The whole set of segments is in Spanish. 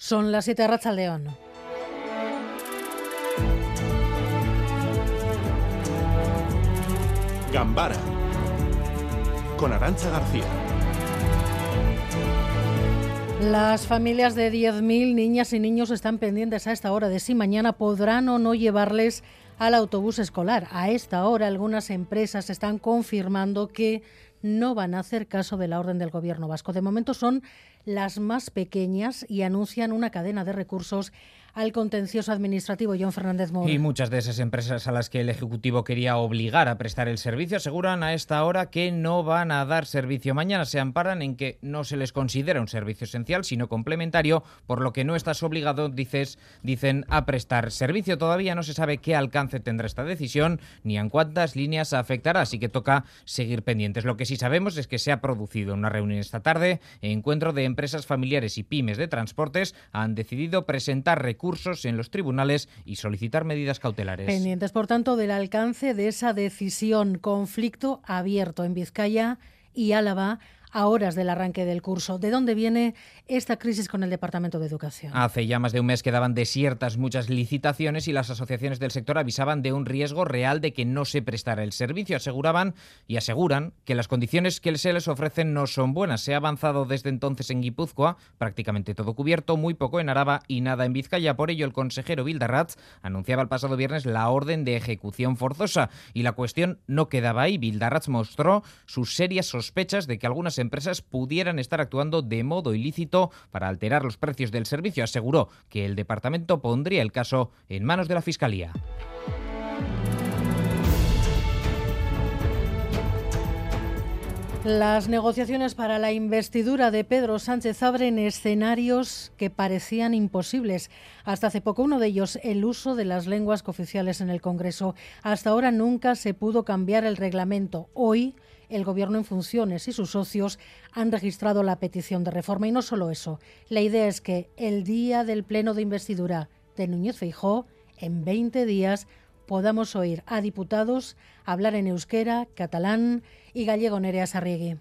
Son las 7 de León. Gambara con Arancha García. Las familias de 10.000 niñas y niños están pendientes a esta hora de si mañana podrán o no llevarles al autobús escolar. A esta hora algunas empresas están confirmando que no van a hacer caso de la orden del gobierno vasco. De momento son las más pequeñas y anuncian una cadena de recursos al contencioso administrativo John Fernández Mora. Y muchas de esas empresas a las que el Ejecutivo quería obligar a prestar el servicio aseguran a esta hora que no van a dar servicio mañana. Se amparan en que no se les considera un servicio esencial, sino complementario, por lo que no estás obligado, dices, dicen, a prestar servicio. Todavía no se sabe qué alcance tendrá esta decisión ni en cuántas líneas afectará, así que toca seguir pendientes. Lo que sí sabemos es que se ha producido una reunión esta tarde, encuentro de empresas familiares y pymes de transportes han decidido presentar recursos recursos en los tribunales y solicitar medidas cautelares. Pendientes, por tanto, del alcance de esa decisión. Conflicto abierto en Vizcaya y Álava a horas del arranque del curso. ¿De dónde viene esta crisis con el Departamento de Educación? Hace ya más de un mes quedaban desiertas muchas licitaciones y las asociaciones del sector avisaban de un riesgo real de que no se prestara el servicio. Aseguraban y aseguran que las condiciones que se les ofrecen no son buenas. Se ha avanzado desde entonces en Guipúzcoa, prácticamente todo cubierto, muy poco en Araba y nada en Vizcaya. Por ello, el consejero Bildarratz anunciaba el pasado viernes la orden de ejecución forzosa y la cuestión no quedaba ahí. Bildarratz mostró sus serias sospechas de que algunas pudieran estar actuando de modo ilícito para alterar los precios del servicio. Aseguró que el departamento pondría el caso en manos de la Fiscalía. Las negociaciones para la investidura de Pedro Sánchez abren escenarios que parecían imposibles. Hasta hace poco uno de ellos, el uso de las lenguas cooficiales en el Congreso. Hasta ahora nunca se pudo cambiar el reglamento. Hoy el Gobierno en funciones y sus socios han registrado la petición de reforma. Y no solo eso, la idea es que el día del pleno de investidura de Núñez Feijó, en 20 días, podamos oír a diputados hablar en euskera, catalán y gallego Nerea Sarriegui.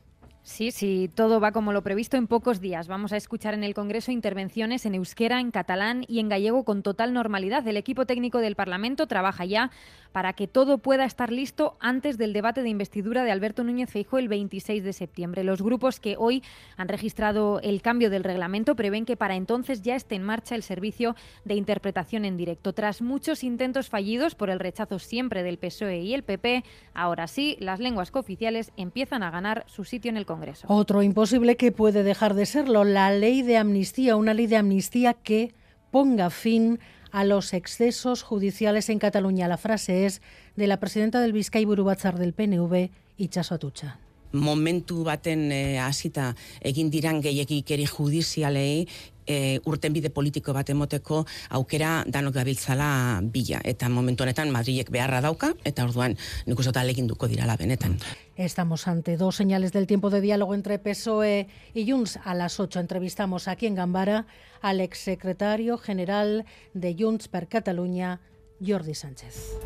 Sí, sí, todo va como lo previsto en pocos días. Vamos a escuchar en el Congreso intervenciones en euskera, en catalán y en gallego con total normalidad. El equipo técnico del Parlamento trabaja ya para que todo pueda estar listo antes del debate de investidura de Alberto Núñez Feijóo el 26 de septiembre. Los grupos que hoy han registrado el cambio del reglamento prevén que para entonces ya esté en marcha el servicio de interpretación en directo. Tras muchos intentos fallidos por el rechazo siempre del PSOE y el PP, ahora sí, las lenguas cooficiales empiezan a ganar su sitio en el Congreso. Otro imposible que puede dejar de serlo, la ley de amnistía, una ley de amnistía que ponga fin a los excesos judiciales en Cataluña. La frase es de la presidenta del Vizcay Burubatzar del PNV, Itxaso Atucha. Momentu baten e, hasita egin diran gehiegikeri judizialei e, urtenbide politiko bat emoteko aukera danok gabiltzala bila. Eta momentu honetan Madrilek beharra dauka, eta orduan nik uste duko dirala benetan. Estamos ante dos señales del tiempo de diálogo entre PSOE y Junts. A las 8 entrevistamos aquí en Gambara al exsecretario general de Junts per Cataluña, Jordi Sánchez.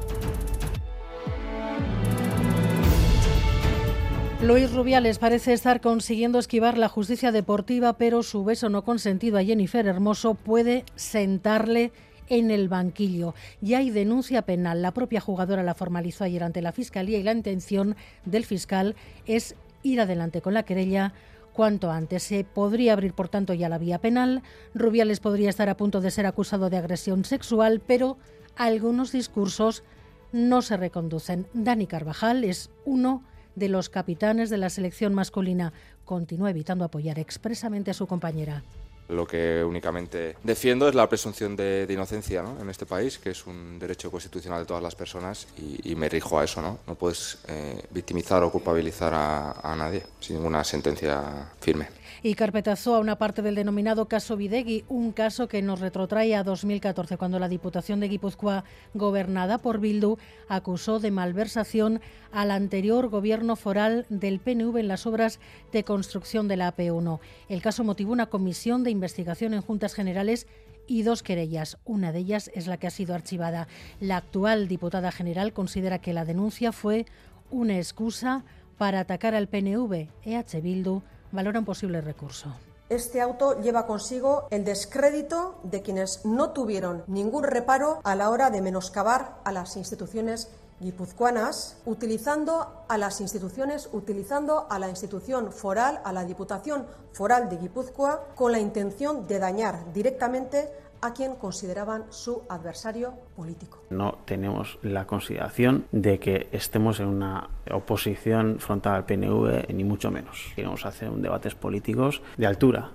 Luis Rubiales parece estar consiguiendo esquivar la justicia deportiva, pero su beso no consentido a Jennifer Hermoso puede sentarle en el banquillo. Ya hay denuncia penal. La propia jugadora la formalizó ayer ante la Fiscalía y la intención del fiscal es ir adelante con la querella cuanto antes. Se podría abrir, por tanto, ya la vía penal. Rubiales podría estar a punto de ser acusado de agresión sexual, pero algunos discursos no se reconducen. Dani Carvajal es uno de los capitanes de la selección masculina. Continúa evitando apoyar expresamente a su compañera. Lo que únicamente defiendo es la presunción de, inocencia en este país, que es un derecho constitucional de todas las personas, y, me rijo a eso. No, no puedes eh, victimizar o culpabilizar a, a nadie sin ninguna sentencia firme y carpetazó a una parte del denominado caso Videgui, un caso que nos retrotrae a 2014, cuando la Diputación de Guipúzcoa, gobernada por Bildu, acusó de malversación al anterior gobierno foral del PNV en las obras de construcción de la AP1. El caso motivó una comisión de investigación en Juntas Generales y dos querellas. Una de ellas es la que ha sido archivada. La actual diputada general considera que la denuncia fue una excusa para atacar al PNV. EH Bildu valora un posible recurso. Este auto lleva consigo el descrédito de quienes no tuvieron ningún reparo a la hora de menoscabar a las instituciones guipuzcoanas, utilizando a las instituciones, utilizando a la institución foral, a la Diputación Foral de Guipúzcoa, con la intención de dañar directamente a quien consideraban su adversario político. No tenemos la consideración de que estemos en una oposición frontal al PNV, ni mucho menos. Queremos hacer un debates políticos de altura,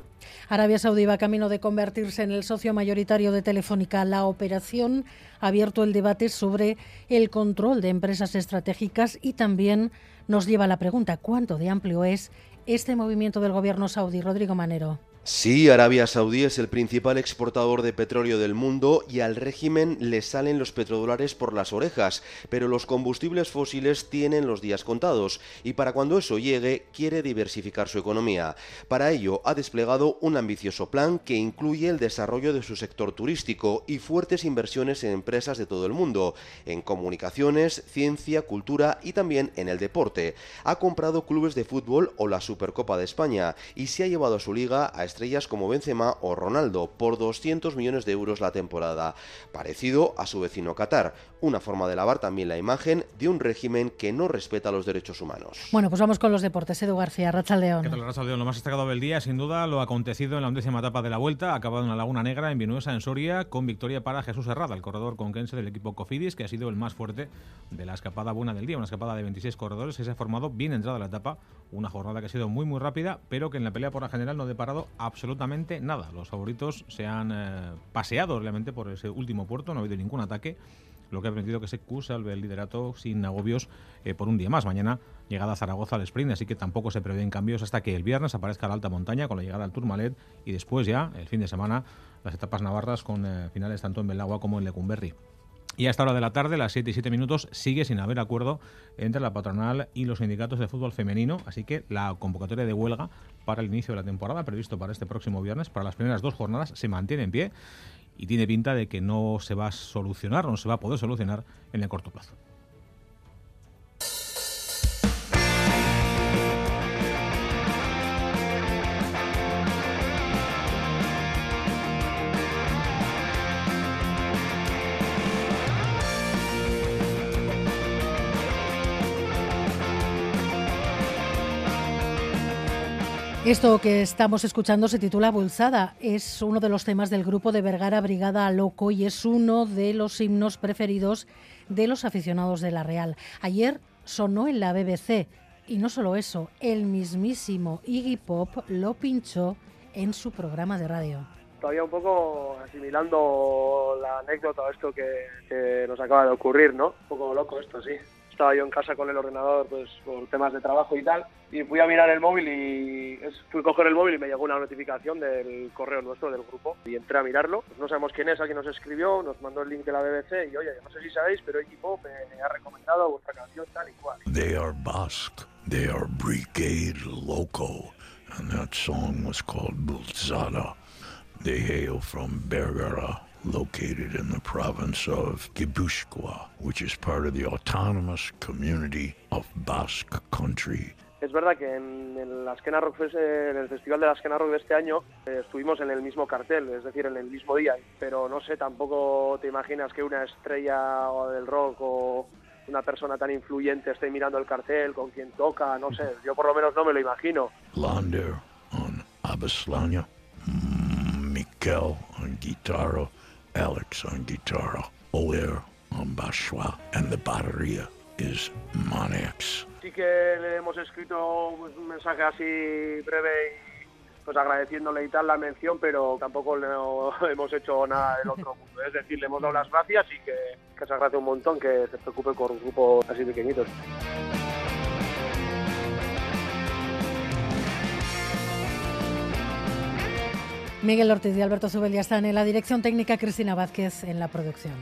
Arabia Saudí va camino de convertirse en el socio mayoritario de Telefónica. La operación ha abierto el debate sobre el control de empresas estratégicas y también nos lleva a la pregunta cuánto de amplio es este movimiento del gobierno saudí. Rodrigo Manero. Sí, Arabia Saudí es el principal exportador de petróleo del mundo y al régimen le salen los petrodólares por las orejas, pero los combustibles fósiles tienen los días contados y para cuando eso llegue quiere diversificar su economía. Para ello ha desplegado un ambicioso plan que incluye el desarrollo de su sector turístico y fuertes inversiones en empresas de todo el mundo, en comunicaciones, ciencia, cultura y también en el deporte. Ha comprado clubes de fútbol o la Supercopa de España y se ha llevado a su liga a estrellas como Benzema o Ronaldo por 200 millones de euros la temporada, parecido a su vecino Qatar, una forma de lavar también la imagen de un régimen que no respeta los derechos humanos. Bueno, pues vamos con los deportes. Edu García, Racha León. ¿Qué tal, Racha León? Lo más destacado del día, sin duda, lo acontecido en la undécima etapa de la Vuelta, acabado en la Laguna Negra, en Vinuesa, en Soria, con victoria para Jesús Herrada, el corredor conquense del equipo Cofidis, que ha sido el más fuerte de la escapada buena del día, una escapada de 26 corredores que se ha formado bien entrada la etapa, una jornada que ha sido muy muy rápida, pero que en la pelea por la general no ha deparado absolutamente nada. Los favoritos se han eh, paseado realmente por ese último puerto, no ha habido ningún ataque, lo que ha permitido que se salve el liderato sin agobios eh, por un día más. Mañana llegada a Zaragoza al sprint, así que tampoco se prevén cambios hasta que el viernes aparezca la alta montaña con la llegada al Tourmalet y después ya, el fin de semana, las etapas navarras con eh, finales tanto en Belagua como en Lecumberri. Y a esta hora de la tarde, las 7 y 7 minutos, sigue sin haber acuerdo entre la patronal y los sindicatos de fútbol femenino, así que la convocatoria de huelga para el inicio de la temporada, previsto para este próximo viernes, para las primeras dos jornadas, se mantiene en pie y tiene pinta de que no se va a solucionar, no se va a poder solucionar en el corto plazo. Esto que estamos escuchando se titula Bulsada. Es uno de los temas del grupo de Vergara Brigada Loco y es uno de los himnos preferidos de los aficionados de la Real. Ayer sonó en la BBC y no solo eso, el mismísimo Iggy Pop lo pinchó en su programa de radio. Todavía un poco asimilando la anécdota esto que, que nos acaba de ocurrir, ¿no? Un poco loco esto, sí estaba yo en casa con el ordenador pues por temas de trabajo y tal y fui a mirar el móvil y fui a coger el móvil y me llegó una notificación del correo nuestro del grupo y entré a mirarlo. Pues no sabemos quién es alguien nos escribió nos mandó el link de la BBC y oye no sé si sabéis pero equipo me ha recomendado vuestra canción tal y cual. They are Basque they are Brigade Loco and that song was called Bulzada they hail from Bergara located in the province of Gipuzkoa, which is part of the autonomous community of Basque Country. Es verdad que en, Esquena Rock Fest, en el Festival de la Esquena Rock de este año eh, estuvimos en el mismo cartel, es decir, en el mismo día, pero no sé, tampoco te imaginas que una estrella del rock o una persona tan influyente esté mirando el cartel con quien toca, no sé, yo por lo menos no me lo imagino. Lander on Abeslania, Mikel on Alex on Oler on and the batería is. Sí que le hemos escrito un mensaje así breve y pues agradeciéndole y tal la mención, pero tampoco le hemos hecho nada del otro mundo. Es decir, le hemos dado las gracias y que, que se agradece un montón que se preocupe por un grupo así pequeñitos. Miguel Ortiz y Alberto Zubel ya están en la dirección técnica, Cristina Vázquez en la producción.